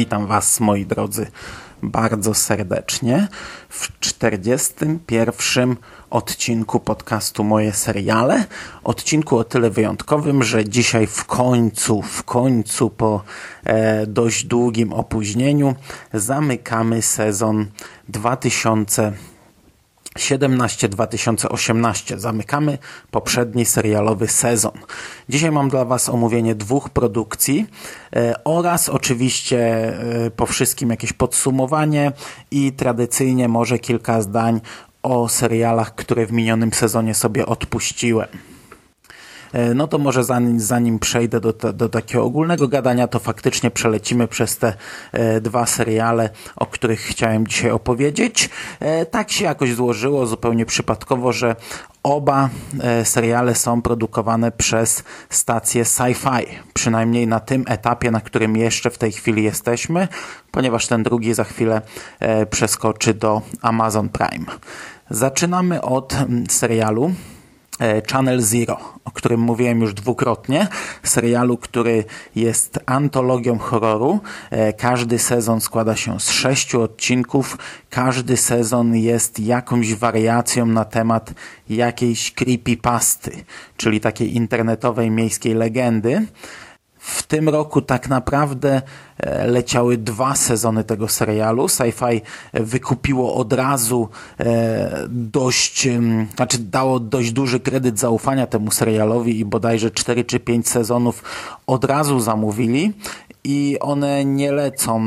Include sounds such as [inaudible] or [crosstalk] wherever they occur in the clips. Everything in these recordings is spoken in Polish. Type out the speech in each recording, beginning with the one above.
Witam Was, moi drodzy, bardzo serdecznie w 41 odcinku podcastu Moje Seriale. Odcinku o tyle wyjątkowym, że dzisiaj w końcu, w końcu po e, dość długim opóźnieniu zamykamy sezon 2000 17-2018. Zamykamy poprzedni serialowy sezon. Dzisiaj mam dla Was omówienie dwóch produkcji e, oraz oczywiście e, po wszystkim jakieś podsumowanie i tradycyjnie może kilka zdań o serialach, które w minionym sezonie sobie odpuściłem. E, no to może zanim, zanim przejdę do, do takiego ogólnego gadania, to faktycznie przelecimy przez te e, dwa seriale, o których chciałem dzisiaj opowiedzieć. E, tak się jakoś złożyło, zupełnie przypadkowo, że Oba seriale są produkowane przez stację Sci-Fi, przynajmniej na tym etapie, na którym jeszcze w tej chwili jesteśmy, ponieważ ten drugi za chwilę przeskoczy do Amazon Prime. Zaczynamy od serialu E, Channel Zero, o którym mówiłem już dwukrotnie. Serialu, który jest antologią horroru. E, każdy sezon składa się z sześciu odcinków. Każdy sezon jest jakąś wariacją na temat jakiejś creepypasty, czyli takiej internetowej miejskiej legendy. W tym roku tak naprawdę e, leciały dwa sezony tego serialu. Sci-Fi wykupiło od razu e, dość, znaczy dało dość duży kredyt zaufania temu serialowi i bodajże 4 czy 5 sezonów od razu zamówili i one nie lecą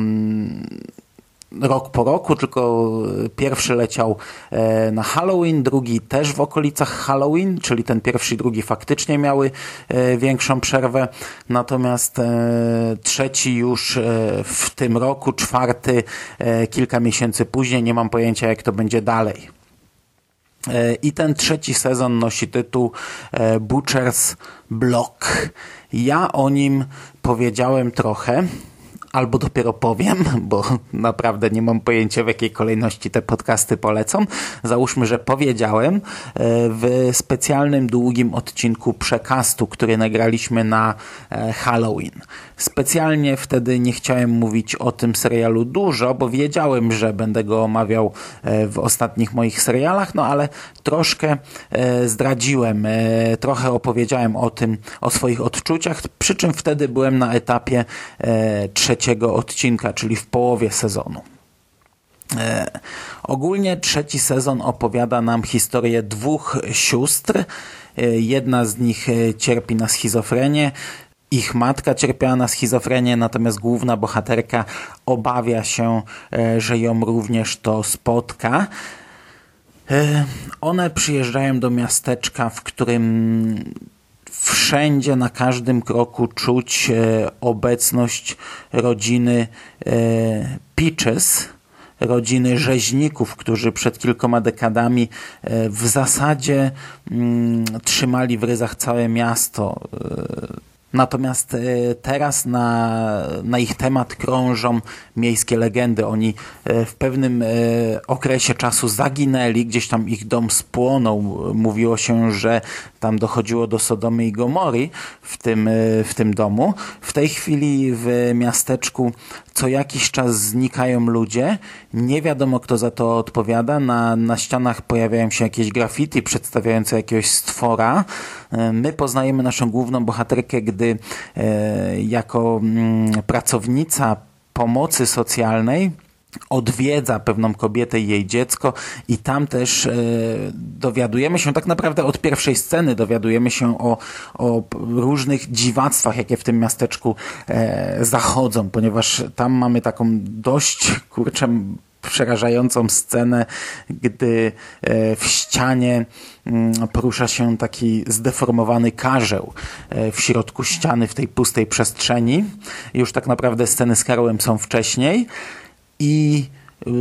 rok po roku, tylko pierwszy leciał e, na Halloween, drugi też w okolicach Halloween, czyli ten pierwszy i drugi faktycznie miały e, większą przerwę, natomiast e, trzeci już w tym roku, czwarty kilka miesięcy później, nie mam pojęcia jak to będzie dalej. I ten trzeci sezon nosi tytuł Butcher's Block. Ja o nim powiedziałem trochę albo dopiero powiem, bo naprawdę nie mam pojęcia w jakiej kolejności te podcasty polecą. Załóżmy, że powiedziałem e, w specjalnym długim odcinku przekastu, który nagraliśmy na e, Halloween. Specjalnie wtedy nie chciałem mówić o tym serialu dużo, bo wiedziałem, że będę go omawiał e, w ostatnich moich serialach, no ale troszkę zdradziłem, trochę opowiedziałem o tym, o swoich odczuciach, przy czym wtedy byłem na etapie trzeciego trzeciego odcinka, czyli w połowie sezonu. E, ogólnie trzeci sezon opowiada nam historię dwóch sióstr. E, jedna z nich e, cierpi na schizofrenię, ich matka cierpiała na schizofrenię, natomiast główna bohaterka obawia się, że ją również to spotka. One przyjeżdżają do miasteczka, w którym wszędzie, na każdym kroku czuć e, obecność rodziny e, Peaches, rodziny rzeźników, którzy przed kilkoma dekadami e, w zasadzie mm, trzymali w ryzach całe miasto. Natomiast e, teraz na, na ich temat krążą miejskie legendy. Oni e, w pewnym e, okresie czasu zaginęli, gdzieś tam ich dom spłonął. Mówiło się, że tam dochodziło do Sodomy i Gomory w tym, w tym domu. W tej chwili w miasteczku co jakiś czas znikają ludzie. Nie wiadomo, kto za to odpowiada. Na, na ścianach pojawiają się jakieś graffiti przedstawiające jakiegoś stwora. My poznajemy naszą główną bohaterkę, gdy e, jako mm, pracownica pomocy socjalnej odwiedza pewną kobietę i jej dziecko i tam też e, dowiadujemy się, tak naprawdę od pierwszej sceny dowiadujemy się o, o różnych dziwactwach, jakie w tym miasteczku e, zachodzą, ponieważ tam mamy taką dość, kurczę, przerażającą scenę, gdy e, w ścianie mm, porusza się taki zdeformowany karzeł e, w środku ściany, w tej pustej przestrzeni. Już tak naprawdę sceny z Karłem są wcześniej i y,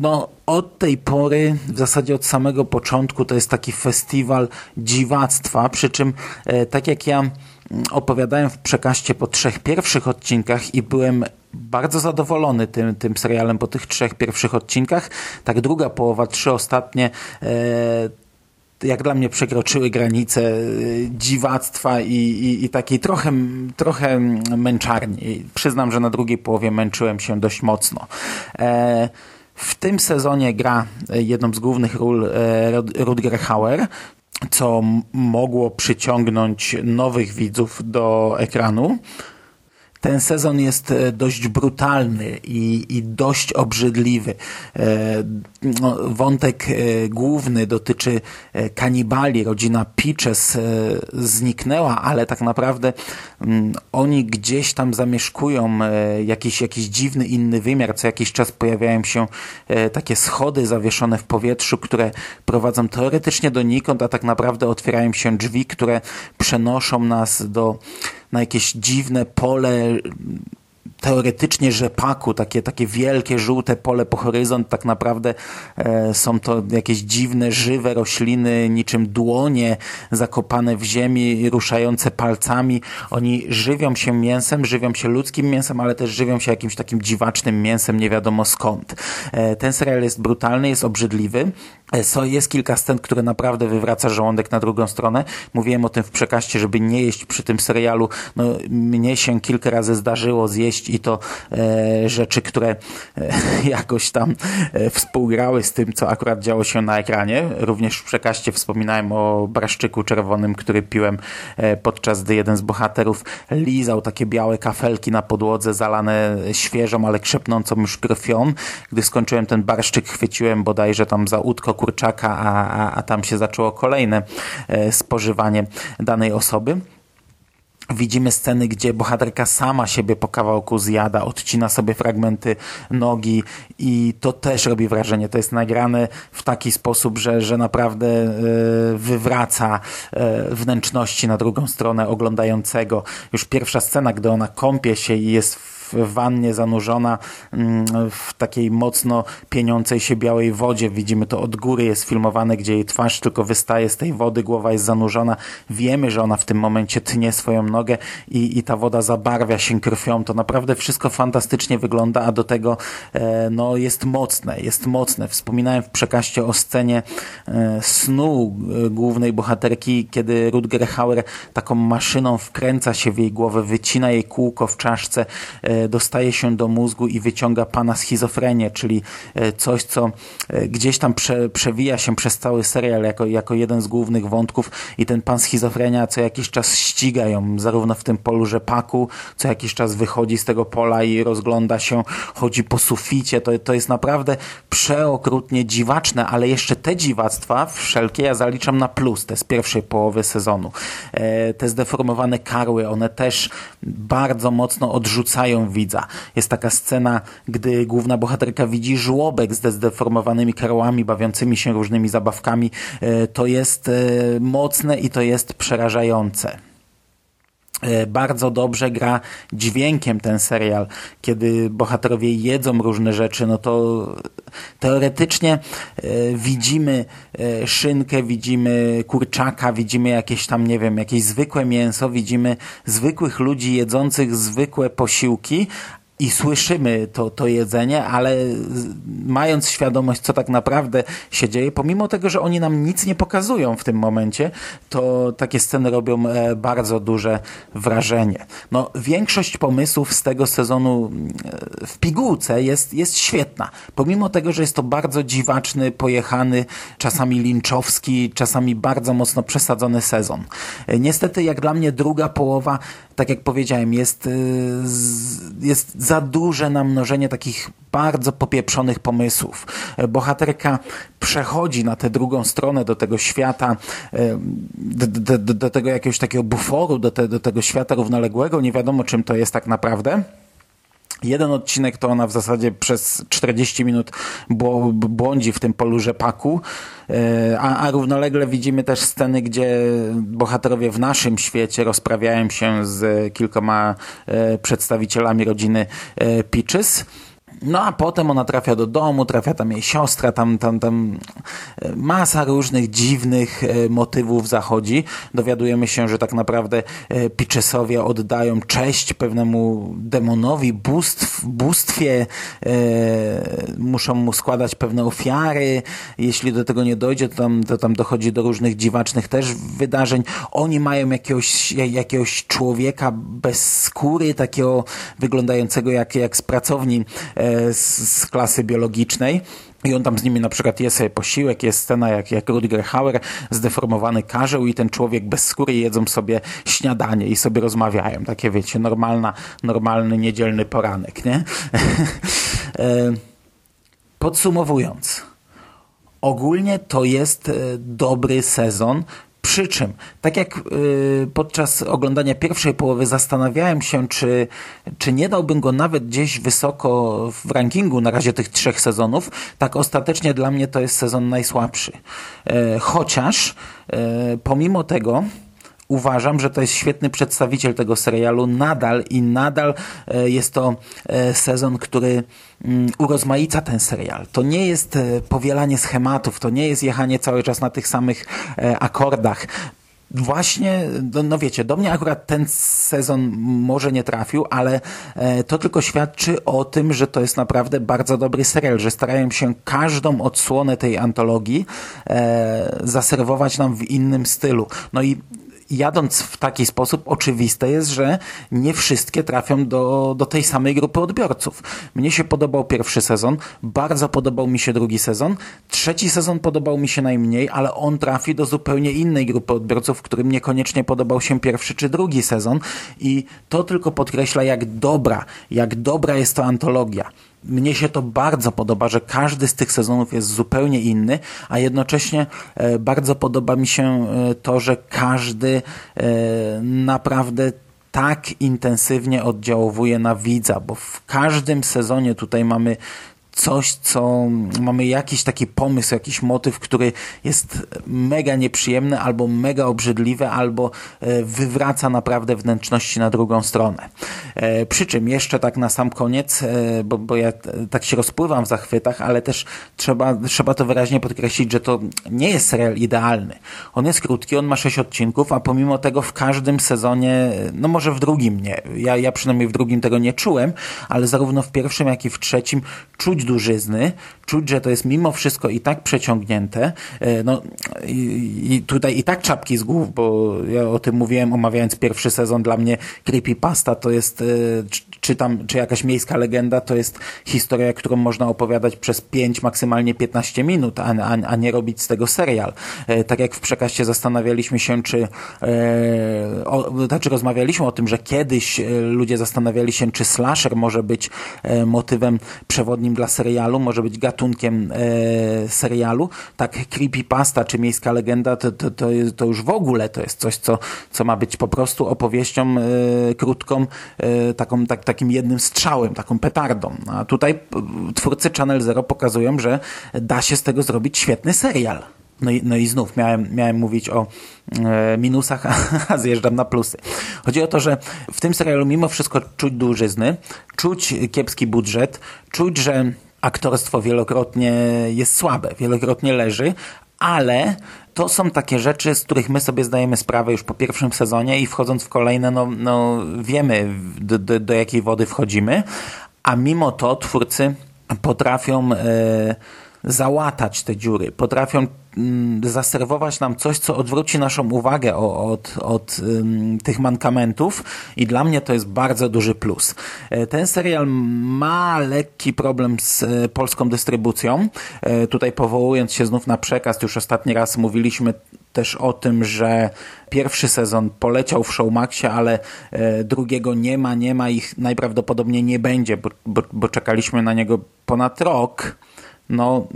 no, od tej pory, w zasadzie od samego początku, to jest taki festiwal dziwactwa, przy czym e, tak jak ja mm, opowiadałem w przekaście po trzech pierwszych odcinkach i byłem bardzo zadowolony tym, tym serialem po tych trzech pierwszych odcinkach. Tak druga połowa, trzy ostatnie e, jak dla mnie przekroczyły granice e, dziwactwa i, i, i takiej trochę, trochę męczarni. Przyznam, że na drugiej połowie męczyłem się dość mocno. E, w tym sezonie gra jedną z głównych ról Rutger Hauer, co mogło przyciągnąć nowych widzów do ekranu. Ten sezon jest e, dość brutalny i, i dość obrzydliwy. E, no, wątek e, główny dotyczy kanibali. Rodzina Peaches zniknęła, ale tak naprawdę mm, oni gdzieś tam zamieszkują jakiś, jakiś dziwny inny wymiar. Co jakiś czas pojawiają się takie schody zawieszone w powietrzu, które prowadzą teoretycznie donikąd, a tak naprawdę otwierają się drzwi, które przenoszą nas do na jakieś dziwne pole teoretycznie rzepaku, takie, takie wielkie, żółte pole po horyzont, tak naprawdę e, są to jakieś dziwne, żywe rośliny, niczym dłonie zakopane w ziemi, ruszające palcami. Oni żywią się mięsem, żywią się ludzkim mięsem, ale też żywią się jakimś takim dziwacznym mięsem, nie wiadomo skąd. E, ten serial jest brutalny, jest obrzydliwy. E, jest kilka scen, które naprawdę wywraca żołądek na drugą stronę. Mówiłem o tym w przekaście, żeby nie jeść przy tym serialu. No, mnie się kilka razy zdarzyło zjeść i to e, rzeczy, które e, [laughs] jakoś tam e, współgrały z tym, co akurat działo się na ekranie. Również w przekaście wspominałem o braszczyku czerwonym, który piłem podczas gdy jeden z bohaterów lizał takie białe kafelki na podłodze zalane świeżą, ale krzepnącą już krwią. Gdy skończyłem ten barszczyk, chwyciłem bodajże tam za łódko kurczaka, a, a, a tam się zaczęło kolejne spożywanie danej osoby. Widzimy sceny, gdzie bohaterka sama siebie po kawałku zjada, odcina sobie fragmenty nogi i to też robi wrażenie. To jest nagrane w taki sposób, że, że naprawdę e, wywraca e, wnętrzności na drugą stronę oglądającego. Już pierwsza scena, gdy ona kąpie się i jest w w wannie zanurzona mm, w takiej mocno pieniącej się białej wodzie. Widzimy to od góry, jest filmowane, gdzie jej twarz tylko wystaje z tej wody, głowa jest zanurzona. Wiemy, że ona w tym momencie tnie swoją nogę i, i ta woda zabarwia się krwią. To naprawdę wszystko fantastycznie wygląda, a do tego e, no, jest mocne, jest mocne. Wspominałem w przekaście o scenie e, snu e, głównej bohaterki, kiedy Rutger Hauer taką maszyną wkręca się w jej głowę, wycina jej kółko w czaszce, dostaje się do mózgu i wyciąga pana schizofrenię, czyli e, coś, co e, gdzieś tam prze, przewija się przez cały serial jako, jako jeden z głównych wątków i ten pan schizofrenia co jakiś czas ściga ją, zarówno w tym polu rzepaku, co jakiś czas wychodzi z tego pola i rozgląda się, chodzi po suficie. To, to jest naprawdę przeokrutnie dziwaczne, ale jeszcze te dziwactwa wszelkie ja zaliczam na plus, te z pierwszej połowy sezonu. E, te zdeformowane karły, one też bardzo mocno odrzucają widza. Jest taka scena, gdy główna bohaterka widzi żłobek z zdeformowanymi karłami, bawiącymi się różnymi zabawkami. E, to jest e, mocne i to jest przerażające bardzo dobrze gra dźwiękiem ten serial. Kiedy bohaterowie jedzą różne rzeczy, no to teoretycznie widzimy szynkę, widzimy kurczaka, widzimy jakieś tam, nie wiem, jakieś zwykłe mięso, widzimy zwykłych ludzi jedzących zwykłe posiłki, i słyszymy to, to jedzenie, ale mając świadomość, co tak naprawdę się dzieje, pomimo tego, że oni nam nic nie pokazują w tym momencie, to takie sceny robią e, bardzo duże wrażenie. No, większość pomysłów z tego sezonu e, w pigułce jest, jest świetna. Pomimo tego, że jest to bardzo dziwaczny, pojechany, czasami linczowski, czasami bardzo mocno przesadzony sezon. E, niestety, jak dla mnie druga połowa tak jak powiedziałem, jest, jest za duże namnożenie takich bardzo popieprzonych pomysłów. Bohaterka przechodzi na tę drugą stronę, do tego świata, do, do, do tego jakiegoś takiego buforu, do, te, do tego świata równoległego. Nie wiadomo, czym to jest tak naprawdę Jeden odcinek to ona w zasadzie przez 40 minut błądzi w tym polu rzepaku, e, a, a równolegle widzimy też sceny, gdzie bohaterowie w naszym świecie rozprawiają się z kilkoma e, przedstawicielami rodziny e, Peaches. No a potem ona trafia do domu, trafia tam jej siostra, tam, tam, tam e, masa różnych dziwnych e, motywów zachodzi. Dowiadujemy się, że tak naprawdę e, Pitchesowie oddają cześć pewnemu demonowi, bóstw, bóstwie, muszą mu składać pewne ofiary. Jeśli do tego nie dojdzie, to tam, to tam dochodzi do różnych dziwacznych też wydarzeń. Oni mają jakiegoś, jakiegoś człowieka bez skóry, takiego wyglądającego jak, jak z pracowni z, z klasy biologicznej. I on tam z nimi na przykład je sobie posiłek, jest scena jak, jak Rudiger Hauer, zdeformowany karzeł i ten człowiek bez skóry jedzą sobie śniadanie i sobie rozmawiają. Takie wiecie, normalna, normalny niedzielny poranek, nie? [laughs] E, podsumowując, ogólnie to jest e, dobry sezon, przy czym, tak jak y, podczas oglądania pierwszej połowy zastanawiałem się, czy, czy nie dałbym go nawet gdzieś wysoko w rankingu na razie tych trzech sezonów, tak ostatecznie dla mnie to jest sezon najsłabszy. E, chociaż e, pomimo tego uważam, że to jest świetny przedstawiciel tego serialu nadal i nadal e, jest to e, sezon, który mm, urozmaica ten serial. To nie jest e, powielanie schematów, to nie jest jechanie cały czas na tych samych akordach właśnie, no, no, wiecie, do mnie akurat ten sezon może nie trafił, ale to tylko świadczy o tym, że to jest naprawdę bardzo dobry serial, że starają się każdą odsłonę tej antologii zaserwować nam w innym stylu. No i jadąc w taki sposób, oczywiste jest, że nie wszystkie trafią do, do tej samej grupy odbiorców. Mnie się podobał pierwszy sezon, bardzo podobał mi się drugi sezon, trzeci sezon podobał mi się najmniej, ale on trafi do zupełnie innej grupy odbiorców, którym niekoniecznie podobał się pierwszy czy drugi sezon i to tylko podkreśla, jak dobra, jak dobra jest to antologia mnie się to bardzo podoba, że każdy z tych sezonów jest zupełnie inny, a jednocześnie e, bardzo podoba mi się e, to, że każdy e, naprawdę tak intensywnie oddziałuje na widza, bo w każdym sezonie tutaj mamy coś, co mamy jakiś taki pomysł, jakiś motyw, który jest mega nieprzyjemny, albo mega obrzydliwy, albo e, wywraca naprawdę wnętrzności na drugą stronę. E, przy czym jeszcze tak na sam koniec, e, bo, bo ja tak się rozpływam w zachwytach, ale też trzeba, trzeba to wyraźnie podkreślić, że to nie jest serial idealny. On jest krótki, on ma sześć odcinków, a pomimo tego w każdym sezonie, no może w drugim nie, ja, ja przynajmniej w drugim tego nie czułem, ale zarówno w pierwszym, jak i w trzecim czuć dużyzny, czuć, że to jest mimo wszystko i tak przeciągnięte. E, no i, tutaj i tak czapki z głów, bo ja o tym mówiłem omawiając pierwszy sezon, dla mnie Creepypasta to jest, e, czy tam, czy jakaś miejska legenda, to jest historia, którą można opowiadać przez 5, maksymalnie 15 minut, a, a, a nie robić z tego serial. E, tak jak w przekaście zastanawialiśmy się, czy e, o, znaczy rozmawialiśmy o tym, że kiedyś ludzie zastanawiali się, czy slasher może być motywem przewodnim dla serialu, może być gatunkiem e, serialu. Tak creepypasta czy miejska legenda to, to, to, jest, to już w ogóle to jest coś, co, co ma być po prostu opowieścią e, krótką, e, taką, tak, takim jednym strzałem, taką petardą. A tutaj twórcy Channel Zero pokazują, że da się z tego zrobić świetny serial. No i, no i znów miałem, miałem mówić o e, minusach, [laughs] a zjeżdżam na plusy. Chodzi o to, że w tym serialu mimo wszystko czuć dużyzny, czuć kiepski budżet, czuć, że aktorstwo wielokrotnie jest słabe, wielokrotnie leży, ale to są takie rzeczy, z których my sobie zdajemy sprawę już po pierwszym sezonie i wchodząc w kolejne, no, no wiemy do, do, do jakiej wody wchodzimy, a mimo to twórcy potrafią e, załatać te dziury, potrafią Mm, zaserwować nam coś, co odwróci naszą uwagę od, od tych mankamentów i dla mnie to jest bardzo duży plus. E, ten serial ma lekki problem z e, polską dystrybucją. E, tutaj powołując się znów na przekaz, już ostatni raz mówiliśmy też o tym, że pierwszy sezon poleciał w Showmaxie, ale drugiego nie ma, nie ma ich najprawdopodobniej nie będzie, bo, bo, bo czekaliśmy na niego ponad rok no,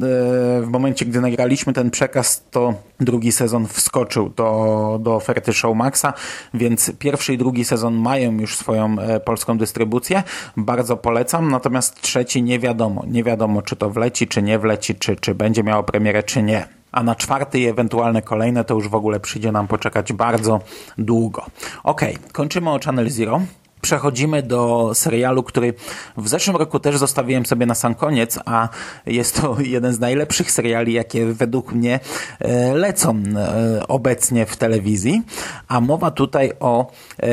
w momencie, gdy nagraliśmy ten przekaz, to drugi sezon wskoczył do, do oferty Showmaxa, więc pierwszy i drugi sezon mają już swoją polską dystrybucję. Bardzo polecam, natomiast trzeci nie wiadomo. Nie wiadomo, czy to wleci, czy nie wleci, czy, czy będzie miało premierę, czy nie a na czwarty i ewentualne kolejne to już w ogóle przyjdzie nam poczekać bardzo długo. Ok, kończymy o Channel Zero. Przechodzimy do serialu, który w zeszłym roku też zostawiłem sobie na sam koniec, a jest to [laughs] jeden z najlepszych seriali, jakie według mnie e, lecą e, obecnie w telewizji. A mowa tutaj o e,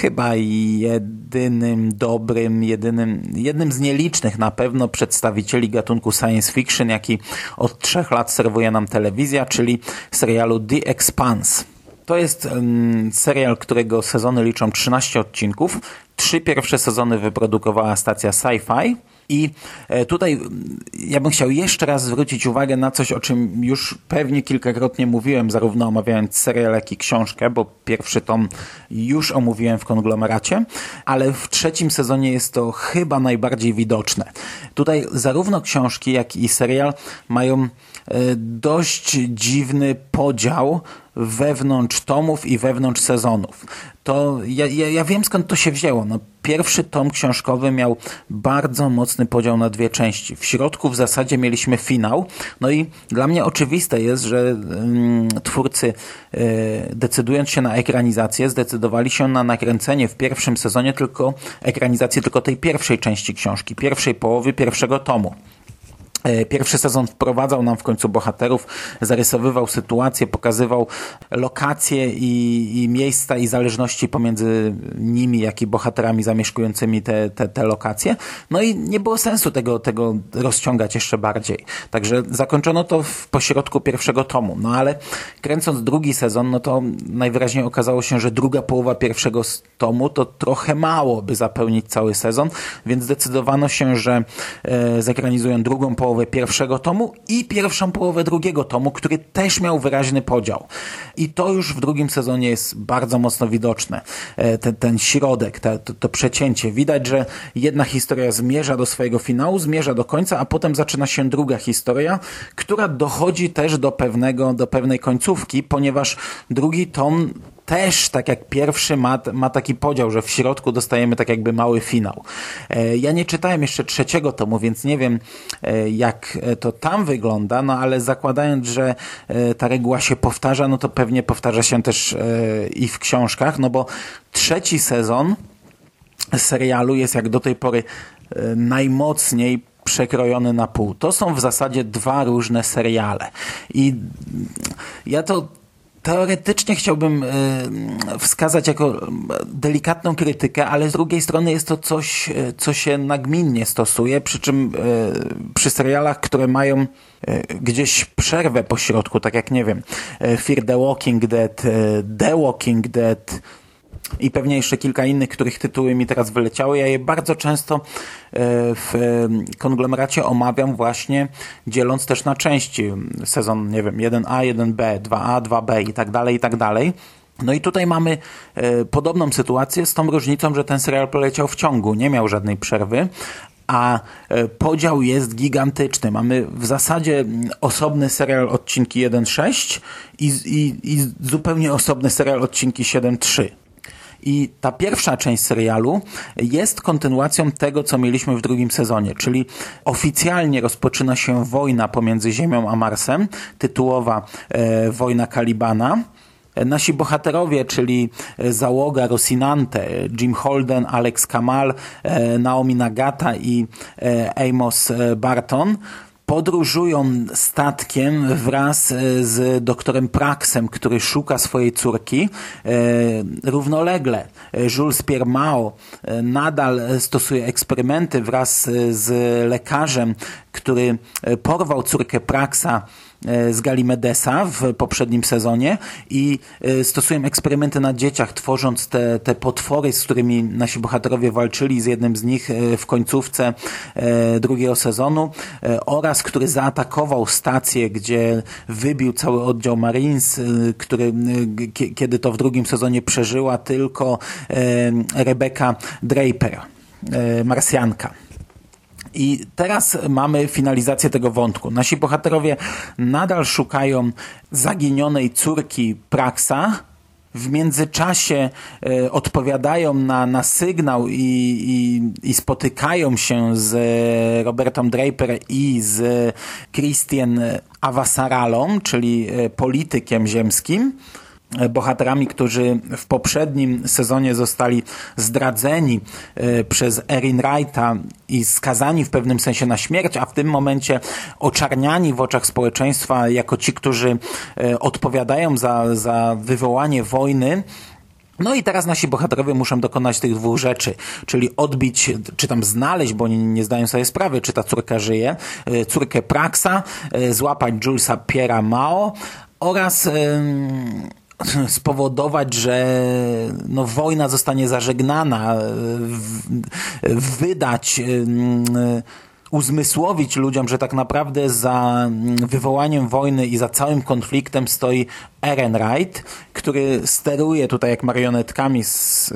chyba jedynym dobrym, jedynym, jednym z nielicznych na pewno przedstawicieli gatunku science fiction, jaki od trzech lat serwuje nam telewizja, czyli serialu The Expanse. To jest serial, którego sezony liczą 13 odcinków. Trzy pierwsze sezony wyprodukowała stacja Sci-Fi i e, tutaj ja bym chciał jeszcze raz zwrócić uwagę na coś, o czym już pewnie kilkakrotnie mówiłem, zarówno omawiając serial, jak i książkę, bo pierwszy tom już omówiłem w konglomeracie, ale w trzecim sezonie jest to chyba najbardziej widoczne. Tutaj zarówno książki, jak i serial mają e, dość dziwny podział wewnątrz tomów i wewnątrz sezonów. To ja, ja, ja wiem skąd to się wzięło. No, pierwszy tom książkowy miał bardzo mocny podział na dwie części. W środku w zasadzie mieliśmy finał. No i dla mnie oczywiste jest, że mm, twórcy y, decydując się na ekranizację, zdecydowali się na nakręcenie w pierwszym sezonie tylko ekranizację tylko tej pierwszej części książki, pierwszej połowy pierwszego tomu. E, pierwszy sezon wprowadzał nam w końcu bohaterów, zarysowywał sytuację, pokazywał lokacje i, i, miejsca i zależności pomiędzy nimi, jak i bohaterami zamieszkującymi te, te, te lokacje. No i nie było sensu tego, tego rozciągać jeszcze bardziej. Także zakończono to w pośrodku pierwszego tomu. No ale kręcąc drugi sezon, no to najwyraźniej okazało się, że druga połowa pierwszego tomu to trochę mało, by zapełnić cały sezon, więc zdecydowano się, że e, zekranizują drugą połowę połowę pierwszego tomu i pierwszą połowę drugiego tomu, który też miał wyraźny podział. I to już w drugim sezonie jest bardzo mocno widoczne. E, ten, ten środek, to, to przecięcie. Widać, że jedna historia zmierza do swojego finału, zmierza do końca, a potem zaczyna się druga historia, która dochodzi też do pewnego, do pewnej końcówki, ponieważ drugi tom też, tak jak pierwszy, ma, ma taki podział, że w środku dostajemy tak jakby mały finał. E, ja nie czytałem jeszcze trzeciego tomu, więc nie wiem, e, jak to tam wygląda, no ale zakładając, że e, ta reguła się powtarza, no to pewnie powtarza się też i w książkach, no bo trzeci sezon serialu jest jak do tej pory najmocniej przekrojony na pół. To są w zasadzie dwa różne seriale. I ja to teoretycznie chciałbym e, wskazać jako delikatną krytykę, ale z drugiej strony jest to coś, e, co się nagminnie stosuje, przy czym e, przy serialach, które mają gdzieś przerwę po środku, tak jak nie wiem, Fear the Walking Dead, The Walking Dead, i pewnie jeszcze kilka innych, których tytuły mi teraz wyleciały. Ja je bardzo często e, w konglomeracie omawiam właśnie dzieląc też na części. Sezon, nie wiem, 1A, 1B, 2A, 2B i tak dalej, i tak dalej. No i tutaj mamy e, podobną sytuację z tą różnicą, że ten serial poleciał w ciągu, nie miał żadnej przerwy, a e, podział jest gigantyczny. Mamy w zasadzie osobny serial odcinki 1.6 i, i, i zupełnie osobny serial odcinki 7.3. I ta pierwsza część serialu jest kontynuacją tego, co mieliśmy w drugim sezonie, czyli oficjalnie rozpoczyna się wojna pomiędzy Ziemią a Marsem, tytułowa e, Wojna Kalibana. Nasi bohaterowie, czyli załoga Rosinante, Jim Holden, Alex Kamal, e, Naomi Nagata i e, Amos Barton, podróżują statkiem wraz e, z doktorem Praxem, który szuka swojej córki. E, równolegle e, Jules Pierre Mao nadal stosuje eksperymenty wraz z lekarzem, który porwał córkę Praxa E, z Galimedesa w poprzednim sezonie i e, stosują eksperymenty na dzieciach, tworząc te, te potwory, z którymi nasi bohaterowie walczyli z jednym z nich e, w końcówce drugiego sezonu oraz który zaatakował stację, gdzie wybił cały oddział Marines, który kiedy to w drugim sezonie przeżyła tylko Rebecca Draper, Marsjanka. I teraz mamy finalizację tego wątku. Nasi bohaterowie nadal szukają zaginionej córki Praxa, w międzyczasie e, odpowiadają na, na sygnał i, i, i, spotykają się z Robertą Draper i z Christian Avasaralą, czyli e, politykiem ziemskim bohaterami, którzy w poprzednim sezonie zostali zdradzeni e, przez Erin Wrighta i skazani w pewnym sensie na śmierć, a w tym momencie oczarniani w oczach społeczeństwa jako ci, którzy e, odpowiadają za, za wywołanie wojny, no i teraz nasi bohaterowie muszą dokonać tych dwóch rzeczy, czyli odbić, czy tam znaleźć, bo oni nie zdają sobie sprawy, czy ta córka żyje, e, córkę Praxa, złapać Julesa Piera Mao oraz [laughs] spowodować, że no, wojna zostanie zażegnana, wydać, uzmysłowić ludziom, że tak naprawdę za wywołaniem wojny i za całym konfliktem stoi Ehrenreich, który steruje tutaj jak marionetkami z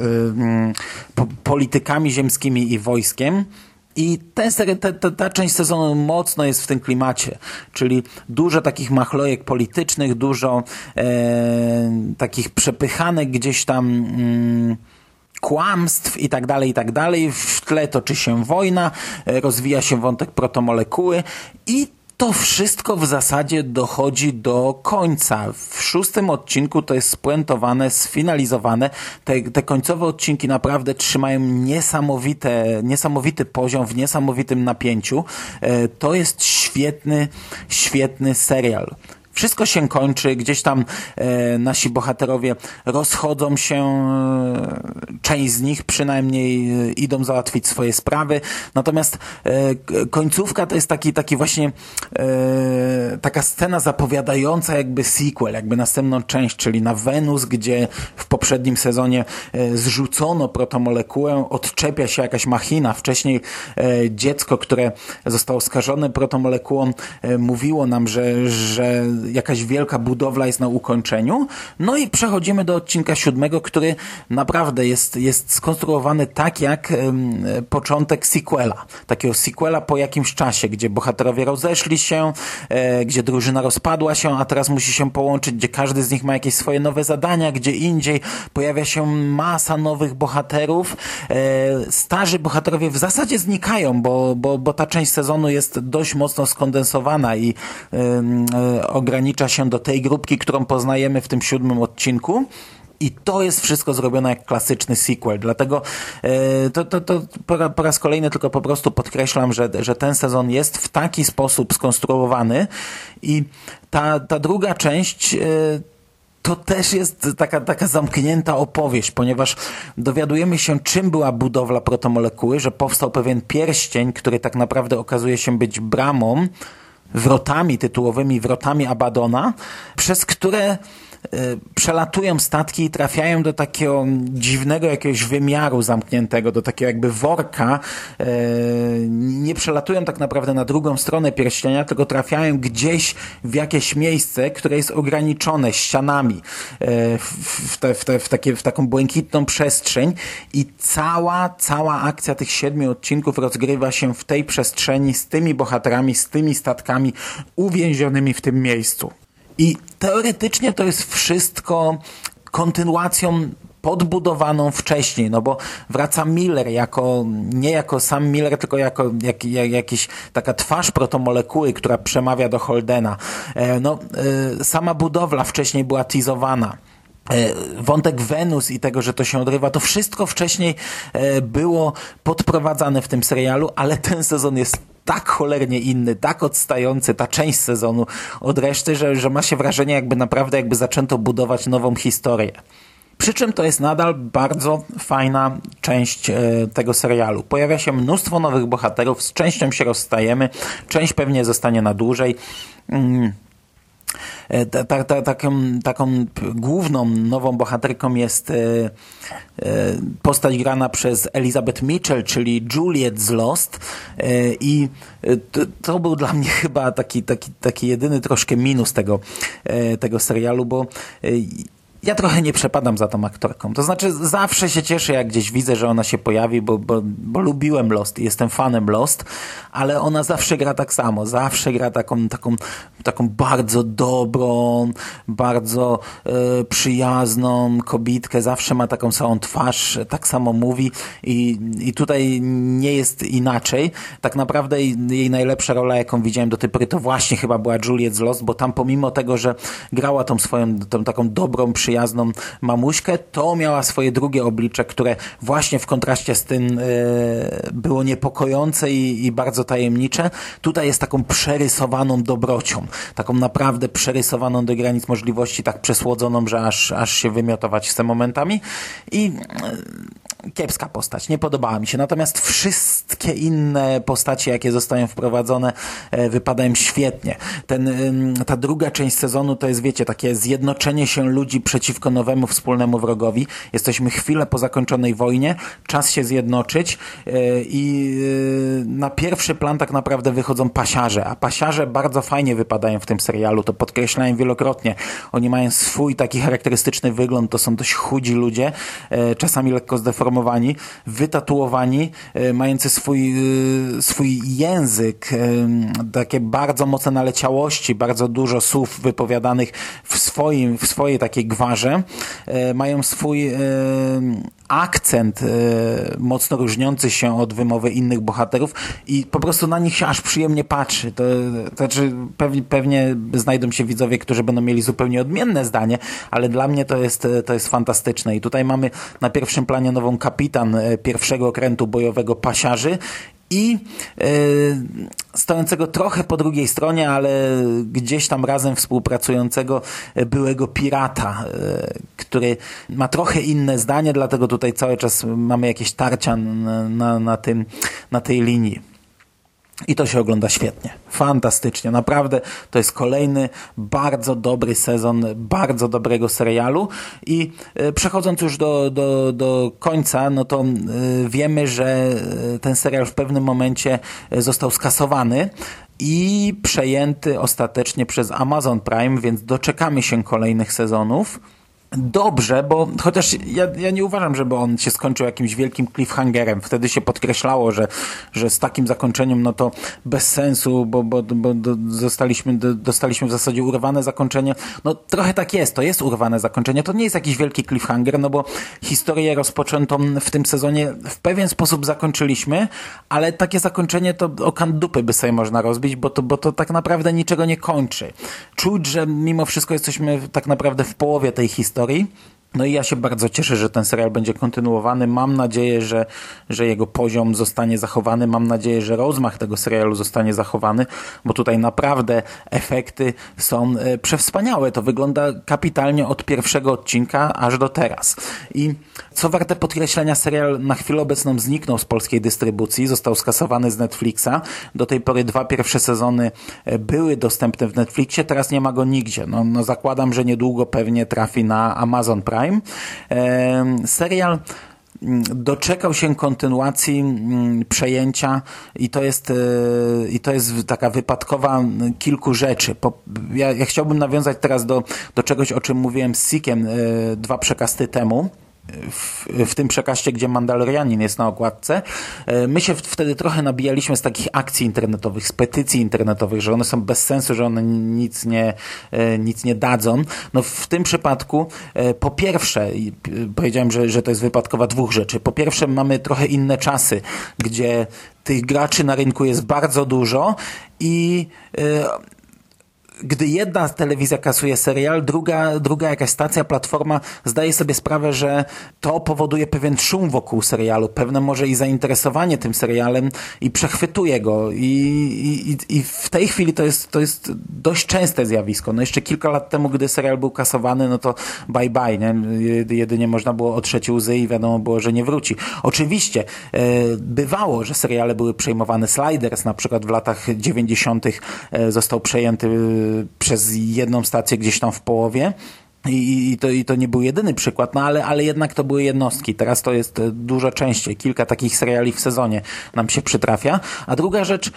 politykami ziemskimi i wojskiem. I ten, ta, ta, ta, część sezonu mocno jest w tym klimacie, czyli dużo takich machlojek politycznych, dużo e, takich przepychanek gdzieś tam mm, kłamstw i tak dalej, i tak dalej. W tle toczy się wojna, e, rozwija się wątek protomolekuły i to wszystko w zasadzie dochodzi do końca. W szóstym odcinku to jest spuentowane, sfinalizowane. Te, te końcowe odcinki naprawdę trzymają niesamowite, niesamowity poziom w niesamowitym napięciu. E, to jest świetny, świetny serial. Wszystko się kończy, gdzieś tam e, nasi bohaterowie rozchodzą się, e, część z nich przynajmniej e, idą załatwić swoje sprawy, natomiast e, końcówka to jest taki, taki właśnie e, taka scena zapowiadająca jakby sequel, jakby następną część, czyli na Wenus, gdzie w poprzednim sezonie e, zrzucono protomolekułę, odczepia się jakaś machina. Wcześniej dziecko, które zostało skażone protomolekułą, mówiło nam, że, że jakaś wielka budowla jest na ukończeniu. No i przechodzimy do odcinka siódmego, który naprawdę jest, jest skonstruowany tak jak początek sequela. Takiego sequela po jakimś czasie, gdzie bohaterowie rozeszli się, e, gdzie drużyna rozpadła się, a teraz musi się połączyć, gdzie każdy z nich ma jakieś swoje nowe zadania, gdzie indziej pojawia się masa nowych bohaterów. E, starzy bohaterowie w zasadzie znikają, bo, bo, bo ta część sezonu jest dość mocno skondensowana i e, ogranicza się do tej grupki, którą poznajemy w tym siódmym odcinku. I to jest wszystko zrobione jak klasyczny sequel. Dlatego e, to, to, to po raz kolejny tylko po prostu podkreślam, że, że ten sezon jest w taki sposób skonstruowany i ta, ta druga część e, to też jest taka, taka zamknięta opowieść, ponieważ dowiadujemy się, czym była budowla protomolekuły, że powstał pewien pierścień, który tak naprawdę okazuje się być bramą, wrotami tytułowymi, wrotami Abadona, przez które przelatują statki i trafiają do takiego dziwnego jakiegoś wymiaru zamkniętego, do takiego jakby worka. E, nie przelatują tak naprawdę na drugą stronę pierścienia, tylko trafiają gdzieś w jakieś miejsce, które jest ograniczone ścianami e, w, te, w, te, w, takie, w taką błękitną przestrzeń i cała, cała akcja tych siedmiu odcinków rozgrywa się w tej przestrzeni z tymi bohaterami, z tymi statkami uwięzionymi w tym miejscu. I teoretycznie to jest wszystko kontynuacją podbudowaną wcześniej, no bo wraca Miller jako, nie jako sam Miller, tylko jako jak, jak, jakiś taka twarz protomolekuły, która przemawia do Holdena. E, no, e, sama budowla wcześniej była teasowana. E, wątek Wenus i tego, że to się odrywa, to wszystko wcześniej było podprowadzane w tym serialu, ale ten sezon jest tak cholernie inny, tak odstający, ta część sezonu od reszty, że, że ma się wrażenie, jakby naprawdę jakby zaczęto budować nową historię. Przy czym to jest nadal bardzo fajna część e, tego serialu. Pojawia się mnóstwo nowych bohaterów, z częścią się rozstajemy, część pewnie zostanie na dłużej. Mm. E, ta, ta, ta, taką, taką główną nową bohaterką jest e, e, postać grana przez Elizabeth Mitchell, czyli Juliet z Lost. I to, to był dla mnie [laughs] chyba taki, taki, taki jedyny troszkę minus tego, tego serialu, bo ja trochę nie przepadam za tą aktorką. To znaczy, zawsze się cieszę, jak gdzieś widzę, że ona się pojawi, bo, bo, bo lubiłem Lost i jestem fanem Lost, ale ona zawsze gra tak samo. Zawsze gra taką, taką, taką bardzo dobrą, bardzo e, przyjazną kobitkę. Zawsze ma taką samą twarz, tak samo mówi i, i tutaj nie jest inaczej. Tak naprawdę jej najlepsza rola, jaką widziałem do tej pory, to właśnie chyba była Juliet z Lost, bo tam pomimo tego, że grała tą swoją, tą taką dobrą, przyjazną przyjazną mamuśkę, to miała swoje drugie oblicze, które właśnie w kontraście z tym e, było niepokojące i, i bardzo tajemnicze. Tutaj jest taką przerysowaną dobrocią, taką naprawdę przerysowaną do granic możliwości, tak przesłodzoną, że aż, aż się wymiotować chce momentami i e, kiepska postać, nie podobała mi się. Natomiast wszystkie inne postacie, jakie zostają wprowadzone, e, wypadają świetnie. Ten, ta druga część sezonu to jest, wiecie, takie zjednoczenie się ludzi przeciwko nowemu wspólnemu wrogowi. Jesteśmy chwilę po zakończonej wojnie, czas się zjednoczyć e, i e, na pierwszy plan tak naprawdę wychodzą pasiarze, a pasiarze bardzo fajnie wypadają w tym serialu, to podkreślałem wielokrotnie. Oni mają swój taki charakterystyczny wygląd, to są dość chudzi ludzie, czasami lekko zdeformowani, wytatuowani, mający swój, swój język, takie bardzo mocne naleciałości, bardzo dużo słów wypowiadanych w swoim, w swojej takiej gwarze, e, mają swój e, akcent e, mocno różniący się od wymowy innych bohaterów i po prostu na nich się aż przyjemnie patrzy. To, to znaczy pewnie, pewnie znajdą się widzowie, którzy będą mieli zupełnie odmienne zdanie, ale dla mnie to jest, to jest fantastyczne. I tutaj mamy na pierwszym planie nową kapitan pierwszego okrętu bojowego pasiarzy i e, stojącego trochę po drugiej stronie, ale gdzieś tam razem współpracującego byłego pirata, e, który ma trochę inne zdanie, dlatego tutaj cały czas mamy jakieś tarcia na, na, tym, na tej linii. I to się ogląda świetnie. Fantastycznie. Naprawdę to jest kolejny bardzo dobry sezon bardzo dobrego serialu. I e, przechodząc już do, do, do końca, no to e, wiemy, że e, ten serial w pewnym momencie został skasowany i przejęty ostatecznie przez Amazon Prime, więc doczekamy się kolejnych sezonów dobrze, bo chociaż ja, ja nie uważam, żeby on się skończył jakimś wielkim cliffhangerem. Wtedy się podkreślało, że, że z takim zakończeniem no to bez sensu, bo, bo, bo zostaliśmy, dostaliśmy w zasadzie urwane zakończenie. No trochę tak jest, to jest urwane zakończenie. To nie jest jakiś wielki cliffhanger, no bo historię rozpoczętą w tym sezonie w pewien sposób zakończyliśmy, ale takie zakończenie to o dupy by sobie można rozbić, bo to, bo to tak naprawdę niczego nie kończy. Czuć, że mimo wszystko jesteśmy tak naprawdę w połowie tej historii, historii. No i ja się bardzo cieszę, że ten serial będzie kontynuowany. Mam nadzieję, że, że jego poziom zostanie zachowany. Mam nadzieję, że rozmach tego serialu zostanie zachowany, bo tutaj naprawdę efekty są e, przewspaniałe. To wygląda kapitalnie od pierwszego odcinka aż do teraz. I co warte podkreślenia, serial na chwilę obecną zniknął z polskiej dystrybucji, został skasowany z Netflixa. Do tej pory dwa pierwsze sezony e, były dostępne w Netflixie, teraz nie ma go nigdzie. No, no zakładam, że niedługo pewnie trafi na Amazon Prime. Serial mm, doczekał się kontynuacji mm, przejęcia i to jest, e, i to jest taka wypadkowa kilku rzeczy. Ja, ja chciałbym nawiązać teraz do, do czegoś, o czym mówiłem z Sikiem e, dwa przekasty temu w, w, tym przekaście, gdzie Mandalorianin jest na okładce. E, my się wtedy trochę nabijaliśmy z takich akcji internetowych, z petycji internetowych, że one są bez sensu, że one nic nie, e, nic nie dadzą. No w tym przypadku e, po pierwsze, powiedziałem, że, że to jest wypadkowa dwóch rzeczy. Po pierwsze mamy trochę inne czasy, gdzie tych graczy na rynku jest bardzo dużo i gdy jedna telewizja kasuje serial, druga, druga jakaś stacja, platforma zdaje sobie sprawę, że to powoduje pewien szum wokół serialu, pewne może i zainteresowanie tym serialem i przechwytuje go i, i, i w tej chwili to jest, to jest dość częste zjawisko. No jeszcze kilka lat temu, gdy serial był kasowany, no to bye bye, nie? Jedynie można było otrzeć łzy i wiadomo było, że nie wróci. Oczywiście e, bywało, że seriale były przejmowane Sliders, na przykład w latach 90. E, został przejęty przez jedną stację gdzieś tam w połowie. I, i, to, I to nie był jedyny przykład, no ale, ale jednak to były jednostki. Teraz to jest e, dużo częściej. Kilka takich seriali w sezonie nam się przytrafia. A druga rzecz, e,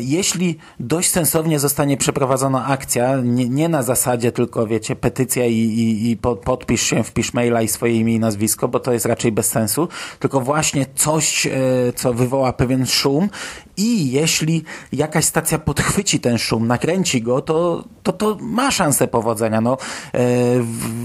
jeśli dość sensownie zostanie przeprowadzona akcja, nie, nie na zasadzie tylko, wiecie, petycja i, i, i podpisz się, wpisz maila i swoje imię i nazwisko, bo to jest raczej bez sensu, tylko właśnie coś, e, co wywoła pewien szum i jeśli jakaś stacja podchwyci ten szum, nakręci go, to, to, to ma szansę powodzenia. No,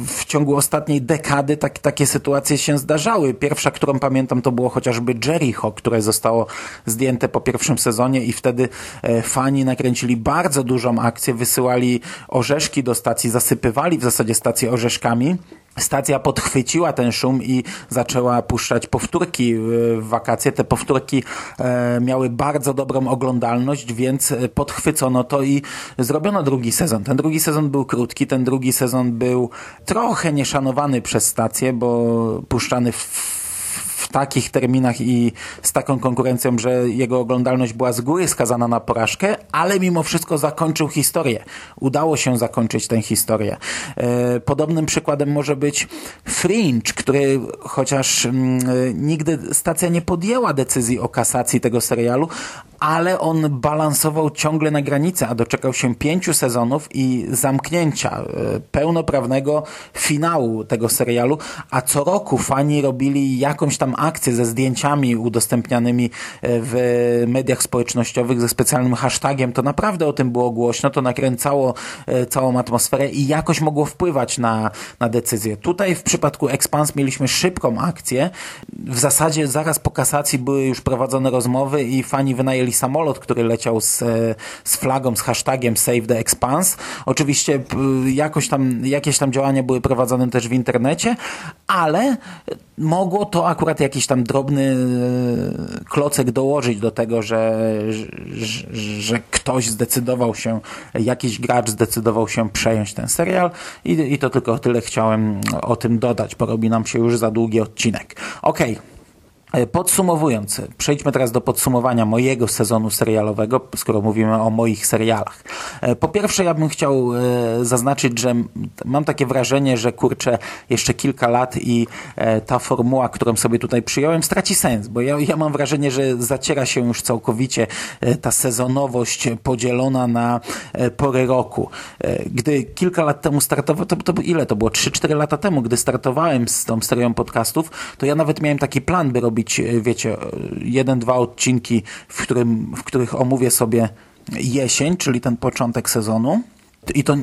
w, ciągu ostatniej dekady tak, takie sytuacje się zdarzały. Pierwsza, którą pamiętam, to było chociażby Jericho, które zostało zdjęte po pierwszym sezonie i wtedy e, fani nakręcili bardzo dużą akcję, wysyłali orzeszki do stacji, zasypywali w zasadzie stację orzeszkami stacja podchwyciła ten szum i zaczęła puszczać powtórki w wakacje. Te powtórki e, miały bardzo dobrą oglądalność, więc podchwycono to i zrobiono drugi sezon. Ten drugi sezon był krótki, ten drugi sezon był trochę nieszanowany przez stację, bo puszczany w w takich terminach i z taką konkurencją, że jego oglądalność była z góry skazana na porażkę, ale mimo wszystko zakończył historię. Udało się zakończyć tę historię. E, podobnym przykładem może być Fringe, który chociaż mm, nigdy stacja nie podjęła decyzji o kasacji tego serialu, ale on balansował ciągle na granicy, a doczekał się pięciu sezonów i zamknięcia e, pełnoprawnego finału tego serialu, a co roku fani robili jakąś tam akcję ze zdjęciami udostępnianymi e, w mediach społecznościowych ze specjalnym hashtagiem, to naprawdę o tym było głośno, to nakręcało e, całą atmosferę i jakoś mogło wpływać na, na decyzję. Tutaj w przypadku Expans mieliśmy szybką akcję. W zasadzie zaraz po kasacji były już prowadzone rozmowy i fani wynajęli samolot, który leciał z, e, z flagą, z hashtagiem Save the Expanse. Oczywiście jakoś tam, jakieś tam działania były prowadzone też w internecie, ale mogło to akurat jakiś tam drobny e, klocek dołożyć do tego, że, że, że ktoś zdecydował się, jakiś gracz zdecydował się przejąć ten serial i, i to tylko tyle chciałem o tym dodać, bo robi nam się już za długi odcinek. Okej. Okay. E, podsumowując, przejdźmy teraz do podsumowania mojego sezonu serialowego, skoro mówimy o moich serialach. E, po pierwsze, ja bym chciał e, zaznaczyć, że mam takie wrażenie, że kurczę, jeszcze kilka lat i ta formuła, którą sobie tutaj przyjąłem, straci sens, bo ja, ja mam wrażenie, że zaciera się już całkowicie ta sezonowość podzielona na pory roku. Gdy kilka lat temu startowałem, to, to ile to było? 3-4 lata temu, gdy startowałem z tą serią podcastów, to ja nawet miałem taki plan, by robić zrobić, e, wiecie, jeden, dwa odcinki, w, którym, w których omówię sobie jesień, czyli ten początek sezonu. I to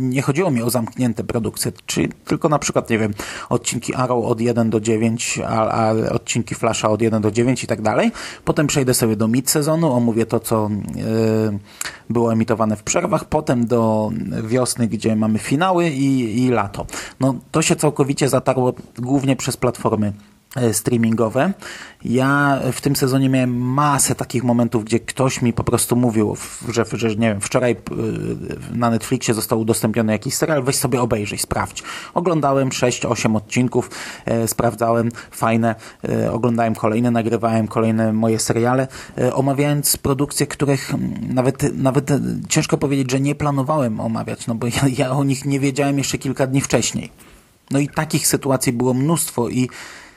nie chodziło mi o zamknięte produkcje, czyli tylko na przykład, nie wiem, odcinki Arrow od 1 do 9, a, a odcinki Flasha od 1 do 9 i tak dalej. Potem przejdę sobie do mid-sezonu, omówię to, co yy, było emitowane w przerwach, potem do wiosny, gdzie mamy finały i, i lato. No, to się całkowicie zatarło głównie przez platformy E, streamingowe. Ja w tym sezonie miałem masę takich momentów, gdzie ktoś mi po prostu mówił, że, że nie wiem, wczoraj e, na Netflixie został udostępniony jakiś serial, weź sobie obejrzyj, sprawdź. Oglądałem 6-8 odcinków, e, sprawdzałem, fajne, e, oglądałem kolejne, nagrywałem kolejne moje seriale, e, omawiając produkcje, których nawet, nawet ciężko powiedzieć, że nie planowałem omawiać, no bo ja, ja o nich nie wiedziałem jeszcze kilka dni wcześniej. No i takich sytuacji było mnóstwo i E,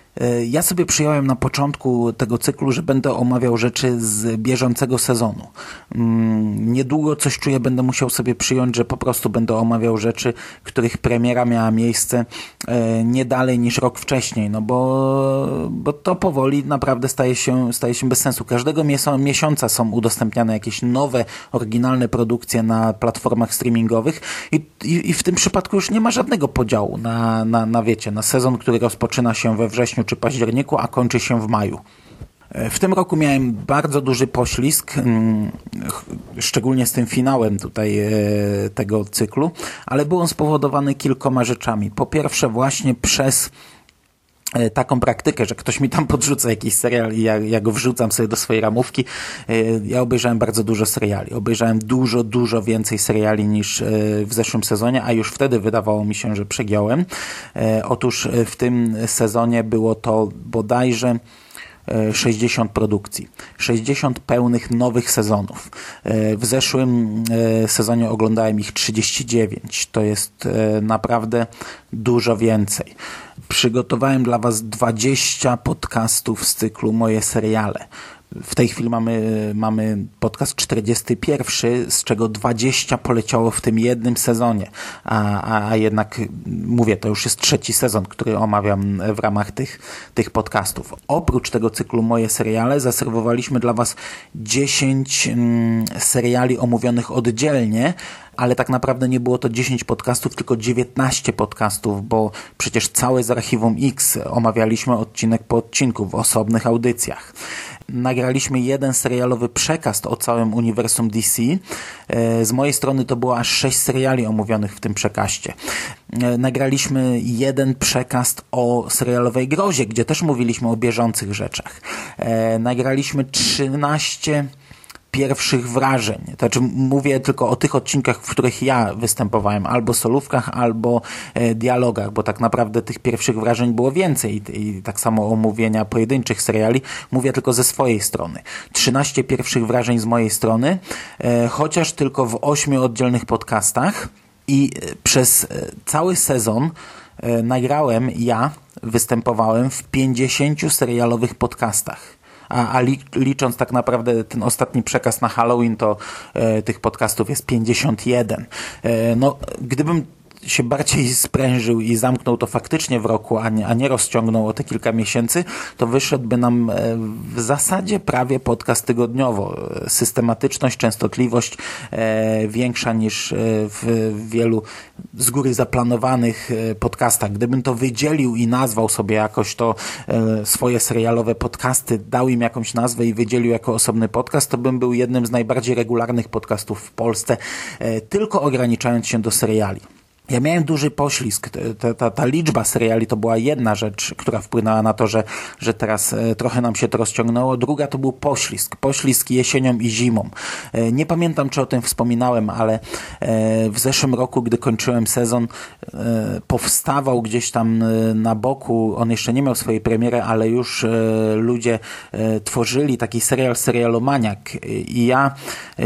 ja sobie przyjąłem na początku tego cyklu, że będę omawiał rzeczy z bieżącego sezonu. Mm, niedługo coś czuję, będę musiał sobie przyjąć, że po prostu będę omawiał rzeczy, których premiera miała miejsce e, nie dalej niż rok wcześniej, no bo, bo to powoli naprawdę staje się, staje się bez sensu. Każdego miesiąca są udostępniane jakieś nowe, oryginalne produkcje na platformach streamingowych i, i, i w tym przypadku już nie ma żadnego podziału na, na, na wiecie, na sezon, który rozpoczyna się we wrześniu wrześniu czy październiku, a kończy się w maju. E, w tym roku miałem bardzo duży poślizg, mm, szczególnie z tym finałem tutaj e, tego cyklu, ale był on spowodowany kilkoma rzeczami. Po pierwsze właśnie przez taką praktykę, że ktoś mi tam podrzuca jakiś serial i ja, ja, go wrzucam sobie do swojej ramówki. Ja obejrzałem bardzo dużo seriali. Obejrzałem dużo, dużo więcej seriali niż w zeszłym sezonie, a już wtedy wydawało mi się, że przegiąłem. Otóż w tym sezonie było to bodajże 60 produkcji, 60 pełnych nowych sezonów. W zeszłym sezonie oglądałem ich 39. To jest naprawdę dużo więcej. Przygotowałem dla Was 20 podcastów z cyklu Moje seriale. W tej chwili mamy, mamy podcast 41, z czego 20 poleciało w tym jednym sezonie, a, a, a jednak mówię, to już jest trzeci sezon, który omawiam w ramach tych, tych podcastów. Oprócz tego cyklu Moje seriale zaserwowaliśmy dla Was 10 mm, seriali omówionych oddzielnie, ale tak naprawdę nie było to 10 podcastów, tylko 19 podcastów, bo przecież całe z Archiwum X omawialiśmy odcinek po odcinku w osobnych audycjach nagraliśmy jeden serialowy przekaz o całym uniwersum DC. E, z mojej strony to było aż sześć seriali omówionych w tym przekaście. E, nagraliśmy jeden przekaz o serialowej grozie, gdzie też mówiliśmy o bieżących rzeczach. E, nagraliśmy 13 pierwszych wrażeń. To znaczy mówię tylko o tych odcinkach, w których ja występowałem, albo solówkach, albo e, dialogach, bo tak naprawdę tych pierwszych wrażeń było więcej i, tak samo omówienia pojedynczych seriali. Mówię tylko ze swojej strony. 13 pierwszych wrażeń z mojej strony, e, chociaż tylko w ośmiu oddzielnych podcastach i e, przez cały sezon nagrałem ja, występowałem w 50 serialowych podcastach a, a licząc tak naprawdę ten ostatni przekaz na Halloween, to e, tych podcastów jest 51. E, no, gdybym się bardziej sprężył i zamknął to faktycznie w roku, a nie, a nie rozciągnął o te kilka miesięcy, to wyszedłby nam e, w zasadzie prawie podcast tygodniowo. Systematyczność, częstotliwość e, większa niż e, w wielu z góry zaplanowanych podcastach. Gdybym to wydzielił i nazwał sobie jakoś to swoje serialowe podcasty, dał im jakąś nazwę i wydzielił jako osobny podcast, to bym był jednym z najbardziej regularnych podcastów w Polsce, tylko ograniczając się do seriali. Ja miałem duży poślizg. Ta, ta, ta, liczba seriali to była jedna rzecz, która wpłynęła na to, że, że teraz e, trochę nam się to rozciągnęło. Druga to był poślizg. Poślizg jesienią i zimą. E, nie pamiętam, czy o tym wspominałem, ale e, w zeszłym roku, gdy kończyłem sezon, powstawał gdzieś tam na boku, on jeszcze nie miał swojej premiery, ale już ludzie tworzyli taki serial Serialomaniak i ja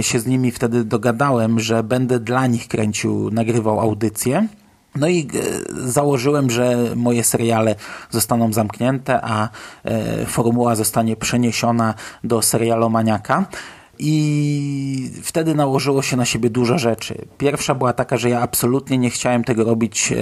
się z nimi wtedy dogadałem, że będę dla nich kręcił, nagrywał audycję no i e, założyłem, że moje seriale zostaną zamknięte, a e, formuła zostanie przeniesiona do serialomaniaka. I wtedy nałożyło się na siebie dużo rzeczy. Pierwsza była taka, że ja absolutnie nie chciałem tego robić e,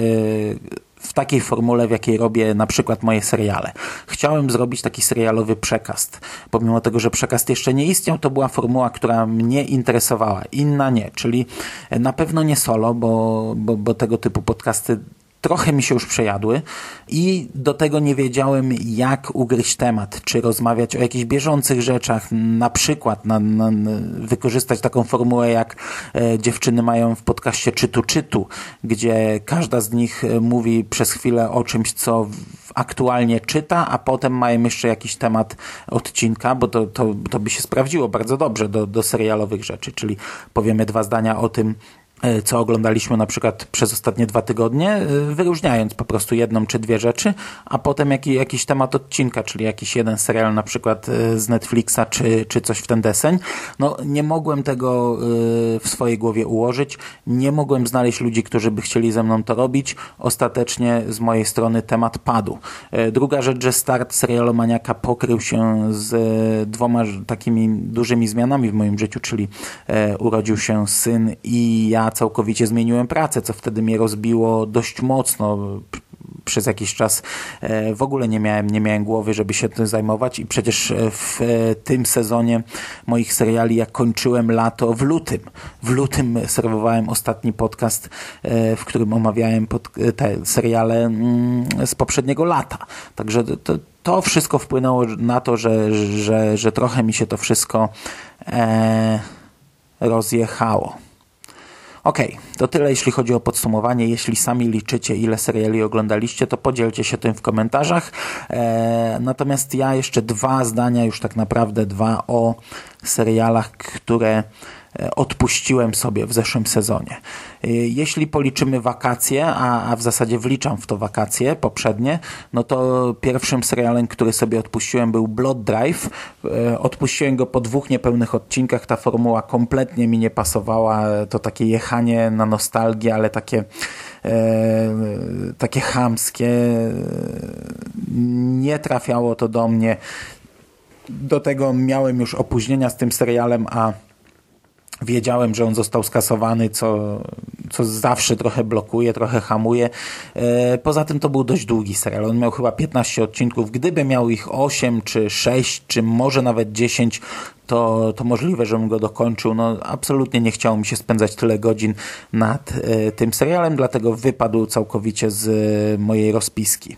w takiej formule, w jakiej robię na przykład moje seriale. Chciałem zrobić taki serialowy przekaz. Pomimo tego, że przekaz jeszcze nie istniał, to była formuła, która mnie interesowała, inna nie, czyli na pewno nie solo, bo, bo, bo tego typu podcasty trochę mi się już przejadły i do tego nie wiedziałem, jak ugryźć temat, czy rozmawiać o jakichś bieżących rzeczach, na przykład na, na, wykorzystać taką formułę, jak e, dziewczyny mają w podcaście Czytu Czytu, gdzie każda z nich e, mówi przez chwilę o czymś, co aktualnie czyta, a potem mają jeszcze jakiś temat odcinka, bo to, to, to by się sprawdziło bardzo dobrze do, do serialowych rzeczy, czyli powiemy dwa zdania o tym, co oglądaliśmy na przykład przez ostatnie dwa tygodnie, e, wyróżniając po prostu jedną czy dwie rzeczy, a potem jaki, jakiś temat odcinka, czyli jakiś jeden serial na przykład e, z Netflixa, czy, czy coś w ten deseń. No, nie mogłem tego w swojej głowie ułożyć, nie mogłem znaleźć ludzi, którzy by chcieli ze mną to robić. Ostatecznie z mojej strony temat padł. Druga rzecz, że start serialomaniaka pokrył się z dwoma takimi dużymi zmianami w moim życiu, czyli urodził się syn i ja całkowicie zmieniłem pracę, co wtedy mnie rozbiło dość mocno przez jakiś czas e, w ogóle nie miałem, nie miałem głowy, żeby się tym zajmować i przecież e, w e, tym sezonie moich seriali ja kończyłem lato w lutym. W lutym serwowałem ostatni podcast, w którym omawiałem te seriale mm, z poprzedniego lata. Także to, to wszystko wpłynęło na to, że, że, że trochę mi się to wszystko e, rozjechało. Ok, to tyle jeśli chodzi o podsumowanie. Jeśli sami liczycie, ile seriali oglądaliście, to podzielcie się tym w komentarzach. E, natomiast ja jeszcze dwa zdania, już tak naprawdę dwa o serialach, które odpuściłem sobie w zeszłym sezonie. Jeśli policzymy wakacje, a, a w zasadzie wliczam w to wakacje poprzednie, no to pierwszym serialem, który sobie odpuściłem był Blood Drive. Odpuściłem go po dwóch niepełnych odcinkach. Ta formuła kompletnie mi nie pasowała. To takie jechanie na nostalgię, ale takie E, takie chamskie. Nie trafiało to do mnie. Do tego miałem już opóźnienia z tym serialem, a Wiedziałem, że on został skasowany, co, co zawsze trochę blokuje, trochę hamuje. E, poza tym to był dość długi serial. On miał chyba 15 odcinków. Gdyby miał ich 8 czy 6, czy może nawet 10, to, to możliwe, żebym go dokończył. No, absolutnie nie chciało mi się spędzać tyle godzin nad e, tym serialem, dlatego wypadł całkowicie z e, mojej rozpiski.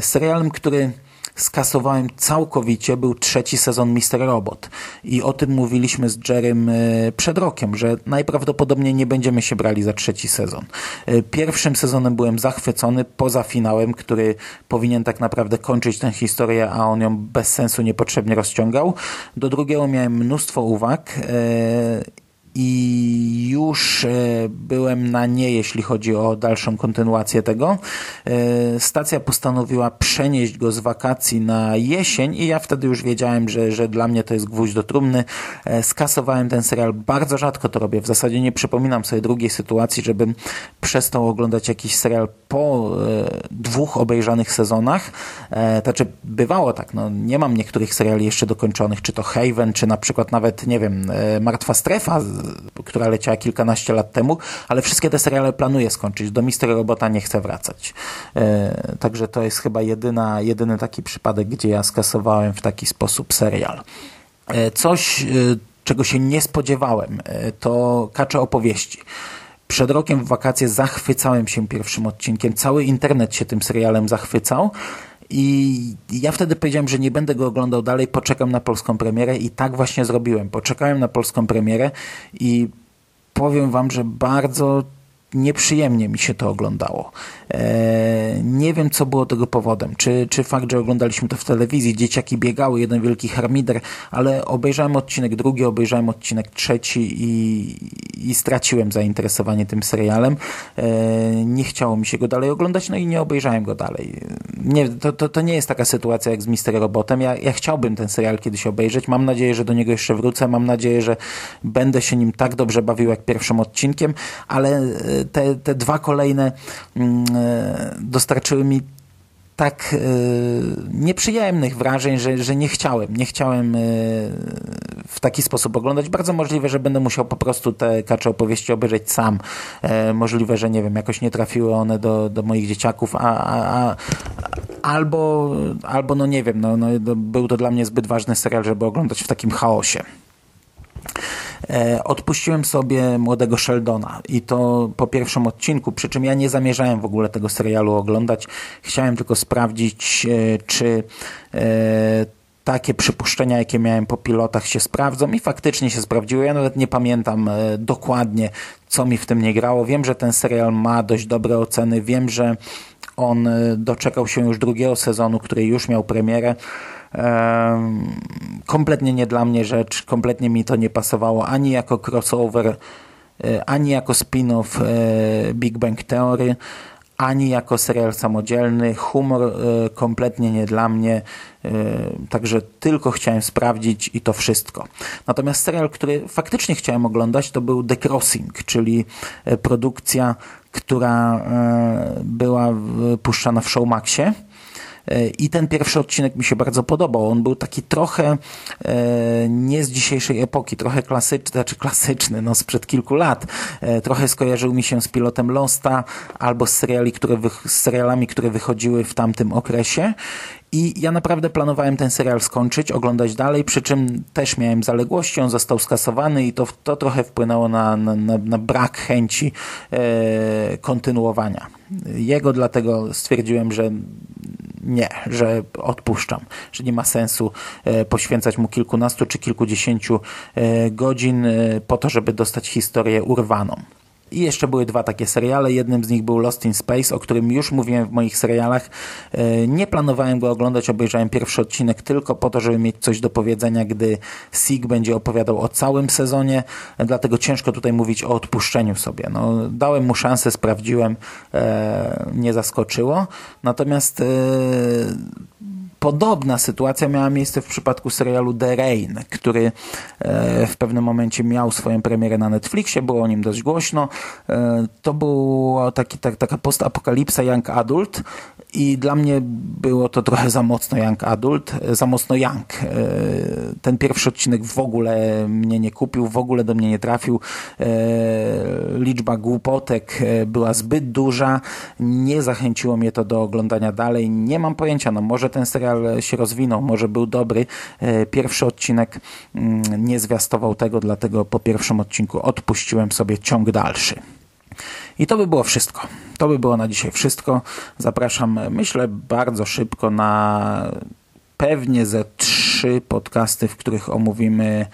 Serialem, który skasowałem całkowicie, był trzeci sezon Mister Robot. I o tym mówiliśmy z Jerem e, przed rokiem, że najprawdopodobniej nie będziemy się brali za trzeci sezon. E, pierwszym sezonem byłem zachwycony, poza finałem, który powinien tak naprawdę kończyć tę historię, a on ją bez sensu niepotrzebnie rozciągał. Do drugiego miałem mnóstwo uwag e, i już e, byłem na nie, jeśli chodzi o dalszą kontynuację tego. E, stacja postanowiła przenieść go z wakacji na jesień i ja wtedy już wiedziałem, że, że dla mnie to jest gwóźdź do trumny. E, skasowałem ten serial, bardzo rzadko to robię. W zasadzie nie przypominam sobie drugiej sytuacji, żebym przestał oglądać jakiś serial po dwóch obejrzanych sezonach. Znaczy, bywało tak, no, nie mam niektórych seriali jeszcze dokończonych, czy to Haven, czy na przykład nawet, nie wiem, Martwa Strefa która leciała kilkanaście lat temu, ale wszystkie te seriale planuję skończyć. Do Mister Robota nie chcę wracać. E, także to jest chyba jedyna, jedyny taki przypadek, gdzie ja skasowałem w taki sposób serial. E, coś, e, czego się nie spodziewałem, to kacze opowieści. Przed rokiem w wakacje zachwycałem się pierwszym odcinkiem. Cały internet się tym serialem zachwycał. I ja wtedy powiedziałem, że nie będę go oglądał dalej, poczekam na polską premierę i tak właśnie zrobiłem. Poczekałem na polską premierę i powiem wam, że bardzo nieprzyjemnie mi się to oglądało. E, nie wiem, co było tego powodem. Czy, czy fakt, że oglądaliśmy to w telewizji, dzieciaki biegały, jeden wielki harmider, ale obejrzałem odcinek drugi, obejrzałem odcinek trzeci i, i straciłem zainteresowanie tym serialem. E, nie chciało mi się go dalej oglądać, no i nie obejrzałem go dalej. Nie, to, to, to nie jest taka sytuacja jak z Mister Robotem. Ja, ja chciałbym ten serial kiedyś obejrzeć. Mam nadzieję, że do niego jeszcze wrócę. Mam nadzieję, że będę się nim tak dobrze bawił jak pierwszym odcinkiem, ale e, te, te dwa kolejne mm, e, dostarczyły mi tak e, nieprzyjemnych wrażeń, że, że nie chciałem. Nie chciałem e, w taki sposób oglądać. Bardzo możliwe, że będę musiał po prostu te kacze opowieści obejrzeć sam. możliwe, że nie wiem, jakoś nie trafiły one do, do moich dzieciaków, a, a, a albo, albo no nie wiem, no, no, był to dla mnie zbyt ważny serial, żeby oglądać w takim chaosie. E, odpuściłem sobie młodego Sheldona i to po pierwszym odcinku, przy czym ja nie zamierzałem w ogóle tego serialu oglądać. Chciałem tylko sprawdzić, e, czy e, takie przypuszczenia, jakie miałem po pilotach się sprawdzą i faktycznie się sprawdziły. Ja nawet nie pamiętam dokładnie, co mi w tym nie grało. Wiem, że ten serial ma dość dobre oceny. Wiem, że on doczekał się już drugiego sezonu, który już miał premierę kompletnie nie dla mnie rzecz, kompletnie mi to nie pasowało ani jako crossover, e, ani jako spin-off e, Big Bang Theory, ani jako serial samodzielny. Humor e, kompletnie nie dla mnie, także tylko chciałem sprawdzić i to wszystko. Natomiast serial, który faktycznie chciałem oglądać, to był The Crossing, czyli produkcja, która była puszczana w Showmaxie i ten pierwszy odcinek mi się bardzo podobał. On był taki trochę e, nie z dzisiejszej epoki, trochę klasyczny, znaczy klasyczny, no sprzed kilku lat. E, trochę skojarzył mi się z pilotem Losta albo z, seriali, które z serialami, które wychodziły w tamtym okresie. I ja naprawdę planowałem ten serial skończyć, oglądać dalej, przy czym też miałem zaległości, on został skasowany i to, to trochę wpłynęło na, na, na brak chęci e, kontynuowania. Jego dlatego stwierdziłem, że nie, że odpuszczam, że nie ma sensu e, poświęcać mu kilkunastu czy kilkudziesięciu e, godzin e, po to, żeby dostać historię urwaną. I jeszcze były dwa takie seriale. Jednym z nich był Lost in Space, o którym już mówiłem w moich serialach. E, nie planowałem go oglądać, obejrzałem pierwszy odcinek tylko po to, żeby mieć coś do powiedzenia, gdy Sig będzie opowiadał o całym sezonie, dlatego ciężko tutaj mówić o odpuszczeniu sobie. No, dałem mu szansę, sprawdziłem, e, nie zaskoczyło. Natomiast e, Podobna sytuacja miała miejsce w przypadku serialu The Rain, który e, w pewnym momencie miał swoją premierę na Netflixie, było o nim dość głośno. E, to była taki, tak, taka postapokalipsa Young Adult i dla mnie było to trochę za mocno Young Adult, e, za mocno Young. Ten pierwszy odcinek w ogóle mnie nie kupił, w ogóle do mnie nie trafił. Liczba głupotek była zbyt duża, nie zachęciło mnie to do oglądania dalej. Nie mam pojęcia, no może ten serial serial się rozwinął, może był dobry. E, pierwszy odcinek mm, nie zwiastował tego, dlatego po pierwszym odcinku odpuściłem sobie ciąg dalszy. I to by było wszystko. To by było na dzisiaj wszystko. Zapraszam, myślę, bardzo szybko na pewnie ze trzy podcasty, w których omówimy,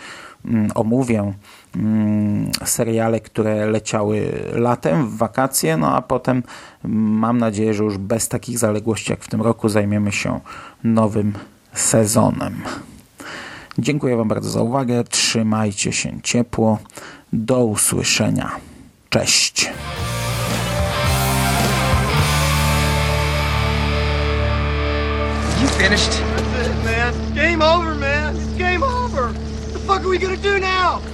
mm, omówię seriale, które leciały latem, w wakacje, no a potem mam nadzieję, że już bez takich zaległości jak w tym roku zajmiemy się nowym sezonem. Dziękuję Wam bardzo za uwagę. Trzymajcie się ciepło. Do usłyszenia. Cześć. You finished? That's it, man. Game over, man. It's game over. What the fuck are we gonna do now?